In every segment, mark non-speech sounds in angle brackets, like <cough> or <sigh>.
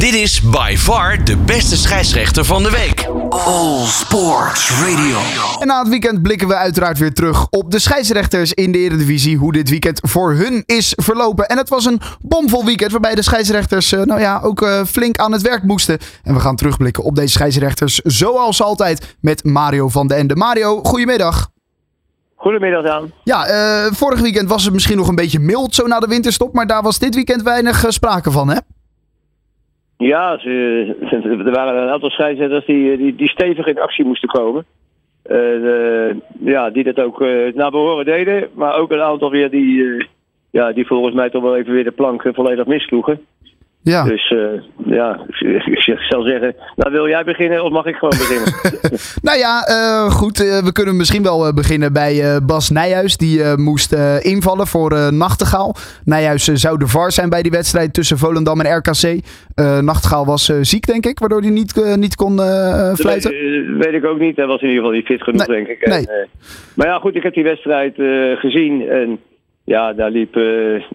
Dit is by far de beste scheidsrechter van de week. All Sports Radio. En na het weekend blikken we uiteraard weer terug op de scheidsrechters in de Eredivisie. Hoe dit weekend voor hun is verlopen. En het was een bomvol weekend waarbij de scheidsrechters eh, nou ja, ook eh, flink aan het werk moesten. En we gaan terugblikken op deze scheidsrechters zoals altijd met Mario van den Ende. Mario, goedemiddag. Goedemiddag Daan. Ja, eh, vorig weekend was het misschien nog een beetje mild zo na de winterstop. Maar daar was dit weekend weinig sprake van, hè? Ja, er waren een aantal scheidsrechters die, die, die stevig in actie moesten komen. Eh, de- ja, die dat ook eh, naar behoren deden. Maar ook een aantal weer die, eh, ja, die volgens mij toch wel even weer de plank eh, volledig missloegen. Ja. Dus eh, ja, ik, zal zeggen, nou wil jij beginnen of mag ik gewoon beginnen? <laughs> Nou ja, eh, goed. eh, we kunnen misschien wel beginnen bij Bas Nijhuis. Die moest invallen voor Nachtegaal. Nijhuis zou de VAR zijn bij die wedstrijd tussen Volendam en RKC. Nachtegaal was ziek, denk ik, waardoor hij niet, niet kon fluiten. weet, weet ik ook niet. Hij was in ieder geval niet fit genoeg, Nee, denk ik. Nee. maar ja, goed, ik heb die wedstrijd gezien. En ja, daar liep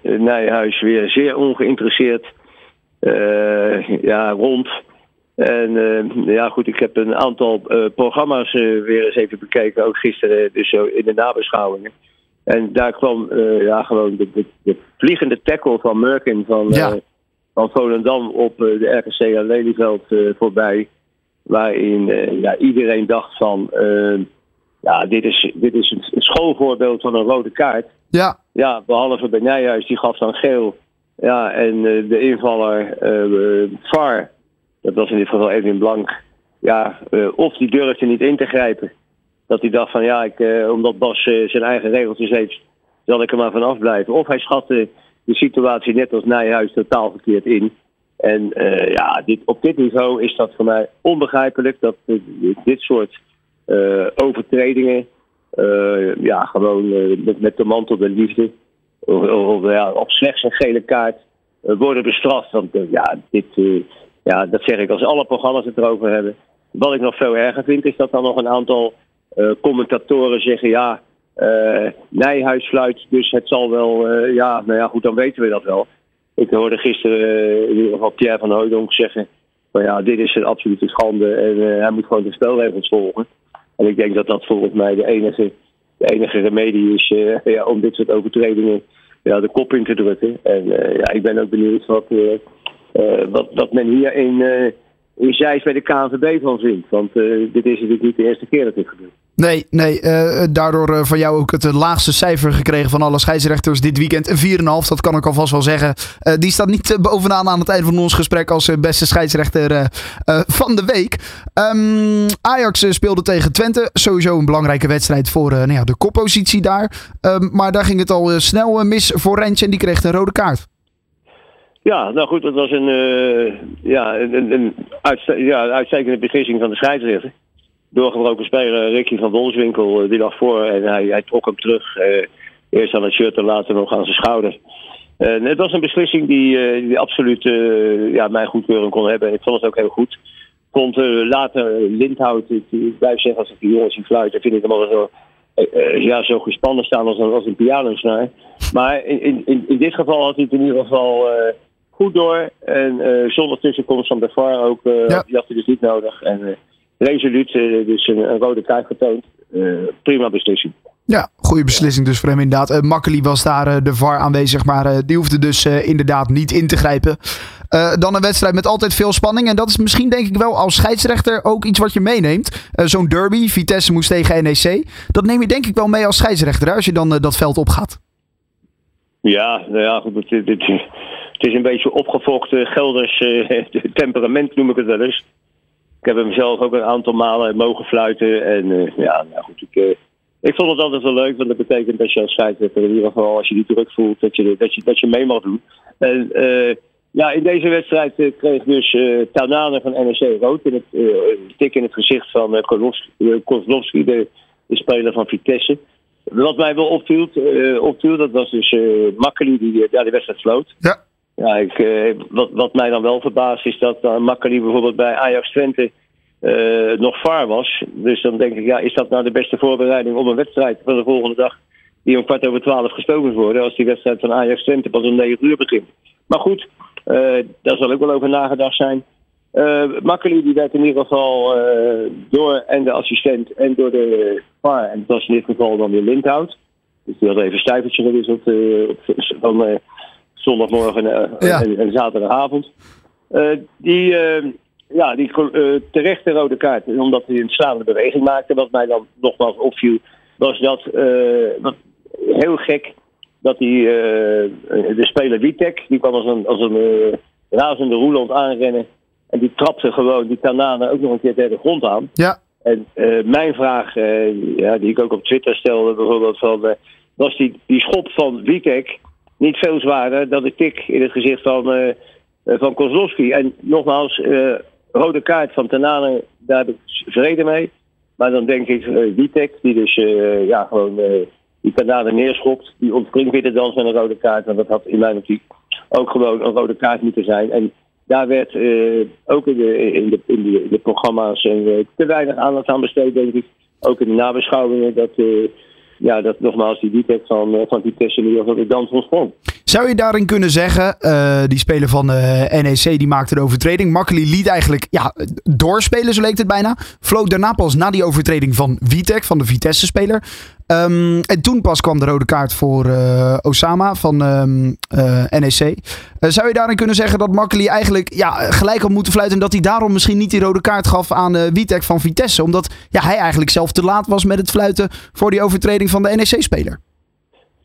Nijhuis weer zeer ongeïnteresseerd ja, rond. En eh, ja, goed, ik heb een aantal eh, programma's eh, weer eens even bekeken. Ook gisteren, dus zo in de nabeschouwingen. En daar kwam eh, ja, gewoon de, de, de vliegende tackle van Merkin van, Ja. eh, van Volendam op eh, de RKC aan Lelyveld eh, voorbij. Waarin eh, ja, iedereen dacht van, eh, ja, dit is, dit is een, een schoolvoorbeeld van een rode kaart. Ja, Ja, behalve bij Nijhuis, die gaf dan geel. Ja, en eh, de invaller eh eh, VAR, dat was in dit geval Edwin Blank. Ja, of die durfde niet in te grijpen. Dat hij dacht van ja, ik, omdat Bas zijn eigen regeltjes heeft, zal ik er maar vanaf blijven. Of hij schatte de situatie net als Nijhuis totaal verkeerd in. En ja, dit, op dit niveau is dat voor mij onbegrijpelijk dat dit soort overtredingen ja, gewoon met, met de mantel der liefde. Op slechts een gele kaart eh, worden bestraft. Want eh, ja, dit, eh, ja, dat zeg ik als alle programma's het erover hebben. Wat ik nog veel erger vind, is dat dan nog een aantal commentatoren zeggen: ja, eh, Nijhuis fluit, dus het zal wel. ja, nou ja, goed, dan weten we dat wel. Ik hoorde gisteren eh, in ieder geval Pierre van Hooydonk zeggen: van ja, dit is een absolute schande en hij moet gewoon de spelregels volgen. En ik denk dat dat volgens mij de enige, de enige remedie is eh, <laughs> ja, om dit soort overtredingen ja, de kop in te drukken. En eh, ja, ik ben ook benieuwd wat, eh, wat, men hier in, in Zeist bij de KNVB van vindt. Want dit is natuurlijk niet de eerste keer dat dit gebeurt. Nee, nee. eh, daardoor eh, van jou ook het eh, laagste cijfer gekregen van alle scheidsrechters dit weekend. Een 4,5, dat kan ik alvast wel zeggen. Die staat niet bovenaan aan het einde van ons gesprek als beste scheidsrechter van de week. Ehm, Ajax speelde tegen Twente. Sowieso een belangrijke wedstrijd voor nou ja, de koppositie daar. Ehm, maar daar ging het al snel mis voor Rentje en die kreeg een rode kaart. Ja, nou goed, dat was een, ja, een, een, ja, een uitstekende beslissing van de scheidsrechter. Doorgebroken speler Ricky van Wolfswinkel, eh, die lag voor en hij, hij trok hem terug. eh, eerst aan het shirt en later nog aan zijn schouder. En het was een beslissing die, eh, die absoluut eh, ja, mijn goedkeuring kon hebben. En ik vond het ook heel goed. Eh, later Lindhout, ik, ik blijf zeggen als ik die jongens zie fluiten, vind ik hem altijd zo, eh, eh, ja, zo gespannen staan als een, als een pianosnaar. Maar in, in, in, dit geval had hij het in ieder geval eh, goed door. En eh, zonder tussenkomst van de VAR ook, eh, Ja. die had hij dus niet nodig. En eh, resoluut, eh, dus een, een rode kaart getoond. Eh, prima beslissing. Ja, goede beslissing dus voor hem inderdaad. Uh, Makkeli was daar de VAR aanwezig, maar die hoefde dus inderdaad niet in te grijpen. Dan een wedstrijd met altijd veel spanning. En dat is misschien denk ik wel als scheidsrechter ook iets wat je meeneemt. Zo'n derby, Vitesse moest tegen NEC. Dat neem je denk ik wel mee als scheidsrechter hè, als je dan dat veld opgaat. Ja, nou ja, goed, het, het, het is een beetje opgefokt eh, Gelders <laughs> temperament, noem ik het wel eens. Ik heb hem zelf ook een aantal malen mogen fluiten. En eh, ja, nou goed, ik, eh, ik vond het altijd wel leuk. Want dat betekent dat je als scheidsrechter in ieder geval, als je die druk voelt, dat je, dat je, dat je mee mag doen. En eh, ja, in deze wedstrijd eh, kreeg dus eh Tanane van NEC rood. In het, een tik in het gezicht van Kozlowski, de, de speler van Vitesse. Wat mij wel opviel, opviel dat was dus Makkeli die ja, de wedstrijd sloot. Ja. Ja, ik, eh, wat, wat mij dan wel verbaast is dat uh, bijvoorbeeld bij Ajax Twente eh, nog VAR was. Dus dan denk ik, ja, is dat nou de beste voorbereiding op een wedstrijd van de volgende dag die om kwart over twaalf moet worden als die wedstrijd van Ajax Twente pas om negen uur begint. Maar goed, Eh, daar zal ook wel over nagedacht zijn. Uh, Makkeli die werd in ieder geval uh, door en de assistent en door de VAR, en dat was in dit geval dan weer Lindhout. Dus die had even stuivertje gewisseld uh, van zondagmorgen ja. en, en, zaterdagavond. die, ja, die terechte rode kaart, omdat hij een slaande beweging maakte, wat mij dan nogmaals opviel, was dat heel gek dat hij de speler Witek, die kwam als een, als een razende roeland aanrennen. En die trapte gewoon die Tanane ook nog een keer tegen de grond aan. Ja. En uh, mijn vraag, uh, ja, die ik ook op Twitter stelde, bijvoorbeeld van, uh, was die, die schop van Witek niet veel zwaarder dan de tik in het gezicht van, van Kozlowski. En nogmaals, rode kaart van Tanane, daar heb ik vrede mee. Maar dan denk ik, Witek, die dus ja, gewoon die Tanane neerschopt, die ontspringt weer de dans met een rode kaart. Want dat had in mijn optiek ook gewoon een rode kaart moeten zijn. En daar werd uh, ook in de, in, de, in, de, de programma's uh, te weinig aandacht aan besteed, denk ik. Ook in de nabeschouwingen. Dat, uh, ja, dat nogmaals die Dietek van, van Vitesse nu of de dans van Zou je daarin kunnen zeggen, die speler van NEC die maakte de overtreding. Makkeli liet eigenlijk ja, doorspelen, zo leek het bijna. Vloot daarna pas na die overtreding van Vitek, van de Vitesse-speler. Um, en toen pas kwam de rode kaart voor uh, Osama van um, uh, NEC. Uh, zou je daarin kunnen zeggen dat Makkeli eigenlijk ja, gelijk had moeten fluiten... en dat hij daarom misschien niet die rode kaart gaf aan Witek van Vitesse? Omdat ja, hij eigenlijk zelf te laat was met het fluiten voor die overtreding van de NEC-speler.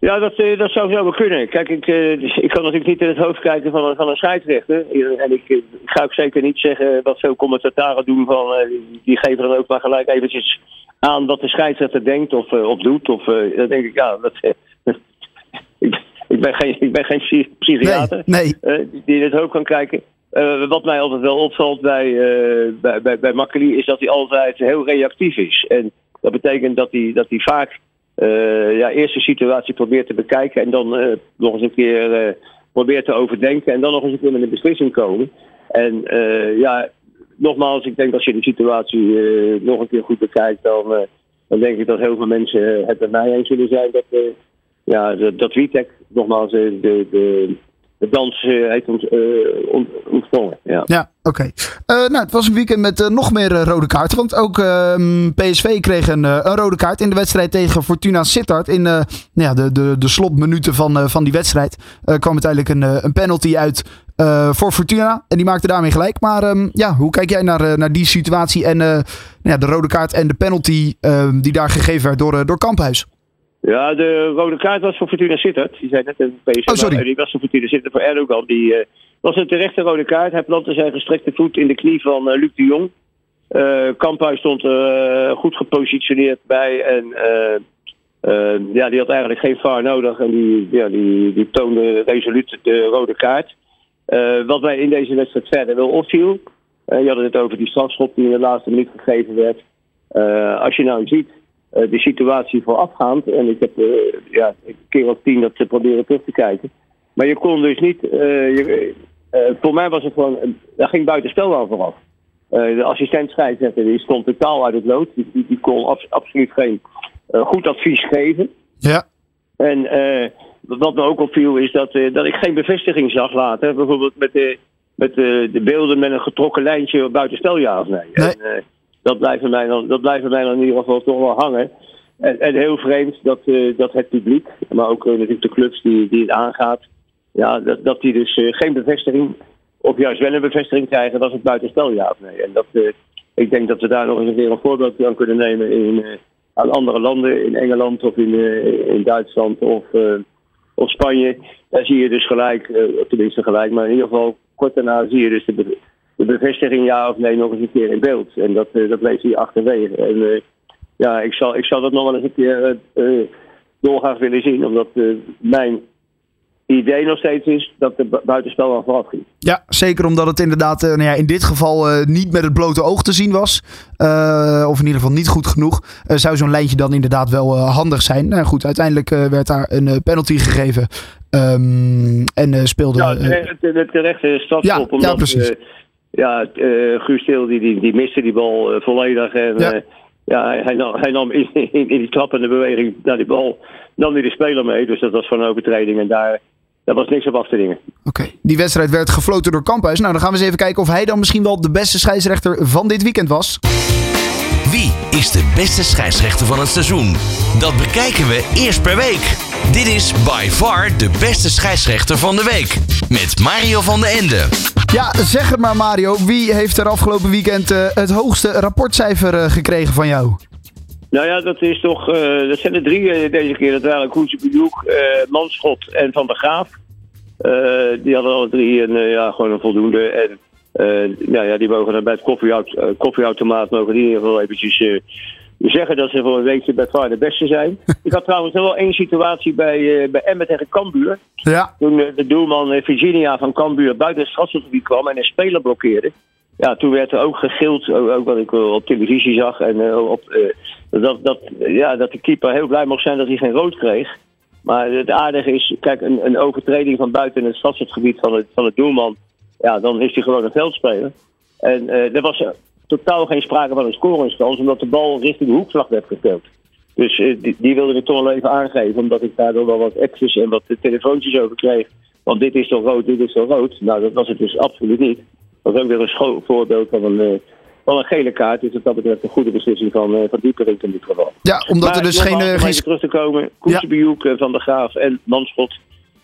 Ja, dat, dat zou zo wel kunnen. Kijk, ik, ik kan natuurlijk niet in het hoofd kijken van van een scheidsrechter. En ik, ga ook zeker niet zeggen wat veel commentatoren doen van... die geven dan ook maar gelijk eventjes aan wat de scheidsrechter denkt of, uh, of doet. Of, uh, dan denk ik, ja, dat, <laughs> ik, ik, ben geen, ik ben geen psychiater nee, nee. Uh, die het hoofd kan kijken. wat mij altijd wel opvalt bij, bij, bij, bij Makkeli is dat hij altijd heel reactief is. En dat betekent dat hij, dat hij vaak ja, eerst de situatie probeert te bekijken en dan nog eens een keer probeert te overdenken en dan nog eens een keer met een beslissing komen. En ja, nogmaals, ik denk als je de situatie uh, nog een keer goed bekijkt, dan, uh, dan denk ik dat heel veel mensen het met mij eens zullen zijn dat, uh, ja, dat, dat nogmaals de, de, de dans heeft ontsprongen. Ja, ja oké. Nou, het was een weekend met nog meer rode kaarten. Want ook ehm, PSV kreeg een, een, rode kaart in de wedstrijd tegen Fortuna Sittard. In nou ja, de, de, de slotminuten van, van die wedstrijd kwam uiteindelijk een, een penalty uit voor Fortuna. En die maakte daarmee gelijk. Maar um, ja, hoe kijk jij naar, uh, naar die situatie en uh, ja, de rode kaart en de penalty ehm, die daar gegeven werd door, door Kamphuis? Ja, de rode kaart was voor Fortuna Sittard. Die zei net een PSV. Oh, sorry. Die was voor Fortuna Sittard voor Erdogan. Die was een terechte rode kaart. Hij plantte zijn gestrekte voet in de knie van Luc de Jong. Kamphuis stond goed gepositioneerd bij. En ja, die had eigenlijk geen VAR nodig. En die, ja, die, die toonde resoluut de rode kaart. Uh, wat mij in deze wedstrijd verder wel opviel. Uh, je had het over die strafschop die in de laatste minuut gegeven werd. Uh, als je nou ziet de situatie voorafgaand. En ik heb ja, een keer of tien dat ze proberen terug te kijken. Maar je kon dus niet. Je, voor mij was het gewoon. daar ging buitenspel aan vooraf. de assistent scheidsrechter die stond totaal uit het lood. Die, die, die kon abs absoluut geen goed advies geven. Ja. En wat me ook opviel is dat, uh, dat ik geen bevestiging zag later. Bijvoorbeeld met, de, met de, de beelden met een getrokken lijntje buitenspel ja of nee. nee. En, uh, dat, blijven mij dan, dat blijven mij dan in ieder geval toch wel hangen. En, en heel vreemd dat, uh, dat het publiek, maar ook natuurlijk de clubs die, die het aangaat, ja, dat, dat die dus geen bevestiging, of juist wel een bevestiging krijgen dat het buitenspel ja of nee. En dat, ik denk dat we daar nog eens een keer een voorbeeld aan kunnen nemen in, aan andere landen, in Engeland of in, in Duitsland of of Spanje, daar zie je dus gelijk, uh, tenminste gelijk, maar in ieder geval kort daarna zie je dus de, be de bevestiging ja of nee nog eens een keer in beeld. En dat, uh, dat achterwege. En uh, ja, ik zal, ik zal dat nog wel eens een keer doorgaans willen zien, omdat mijn idee nog steeds is dat de buitenspel al vooraf ging. Ja, zeker omdat het inderdaad uh, nou ja, in dit geval uh, niet met het blote oog te zien was. Uh, of in ieder geval niet goed genoeg. zou zo'n lijntje dan inderdaad wel handig zijn. Nou goed, uiteindelijk werd daar een penalty gegeven. Um, en speelde... Ja, de, terechte. Ja, omdat, ja, precies. ja, Guus Stil die, die, die miste die bal volledig. En, ja. ja, hij nam, hij nam in, in, in die trappende beweging naar die bal nam hij de speler mee. Dus dat was van een overtreding. En daar daar was niks op af te dingen. Oké, die wedstrijd werd gefloten door Kamphuis. Nou, dan gaan we eens even kijken of hij dan misschien wel de beste scheidsrechter van dit weekend was. Wie is de beste scheidsrechter van het seizoen? Dat bekijken we eerst per week. Dit is by far de beste scheidsrechter van de week. Met Mario van den Ende. Ja, zeg het maar Mario. Wie heeft er afgelopen weekend eh, het hoogste rapportcijfer eh, gekregen van jou? Nou ja, dat is toch. eh, dat zijn er drie eh, deze keer. Dat waren Koetje Bedoek, eh Manschot en Van der Graaf. Die hadden alle drie een, ja, gewoon een voldoende. En eh, ja, ja, die mogen dan bij het koffieaut, koffieautomaat mogen die in ieder geval eventjes zeggen dat ze voor een weekje bij far de beste zijn. <laughs> Ik had trouwens nog wel één situatie bij, eh bij Emmet tegen Cambuur. Ja, Toen de doelman Virginia van Cambuur buiten het strafschopgebied kwam en een speler blokkeerde. Ja, toen werd er ook gegild, ook, wat ik eh, op televisie zag. En, eh, op, eh, dat, dat, ja, dat de keeper heel blij mocht zijn dat hij geen rood kreeg. Maar het aardige is, kijk, een, een overtreding van buiten het strafschopgebied van het, van het doelman. Ja, dan is hij gewoon een veldspeler. En eh, er was totaal geen sprake van een scoringskans, omdat de bal richting de hoekvlag werd gespeeld. Dus die, die wilde ik toch wel even aangeven, omdat ik daardoor wel wat extra's en wat telefoontjes over kreeg. Want dit is toch rood, dit is toch rood. Nou, dat was het dus absoluut niet. Dat is ook weer een voorbeeld van een, eh, van een gele kaart. Dus dat betreft een goede beslissing van, uh, van Dieperink in dit geval. ja omdat er dus geen... eh, om geen even terug te komen. Koetsenbioek, eh, Van der Graaf en Manschot.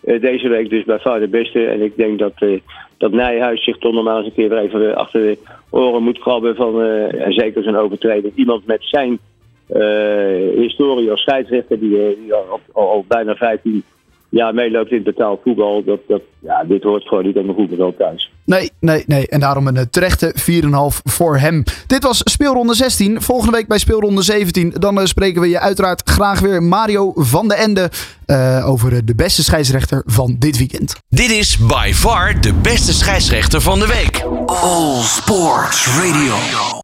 eh, deze week dus bij de beste. En ik denk dat, eh, dat Nijhuis zich toch nog maar eens een keer weer even eh, achter de oren moet krabben van eh, en zeker zo'n overtreding. Iemand met zijn eh, historie als scheidsrechter die, eh, die al, al, al bijna 15 jaar meeloopt in betaald voetbal. Dat, dat, ja, dit hoort gewoon niet aan mijn voetbal thuis. Nee, nee, nee. En daarom een eh, terechte 4,5 voor hem. Dit was speelronde 16. Volgende week bij speelronde 17. Dan eh, spreken we je uiteraard graag weer Mario van de Ende eh, over de beste scheidsrechter van dit weekend. Dit is by far de beste scheidsrechter van de week. All Sports Radio.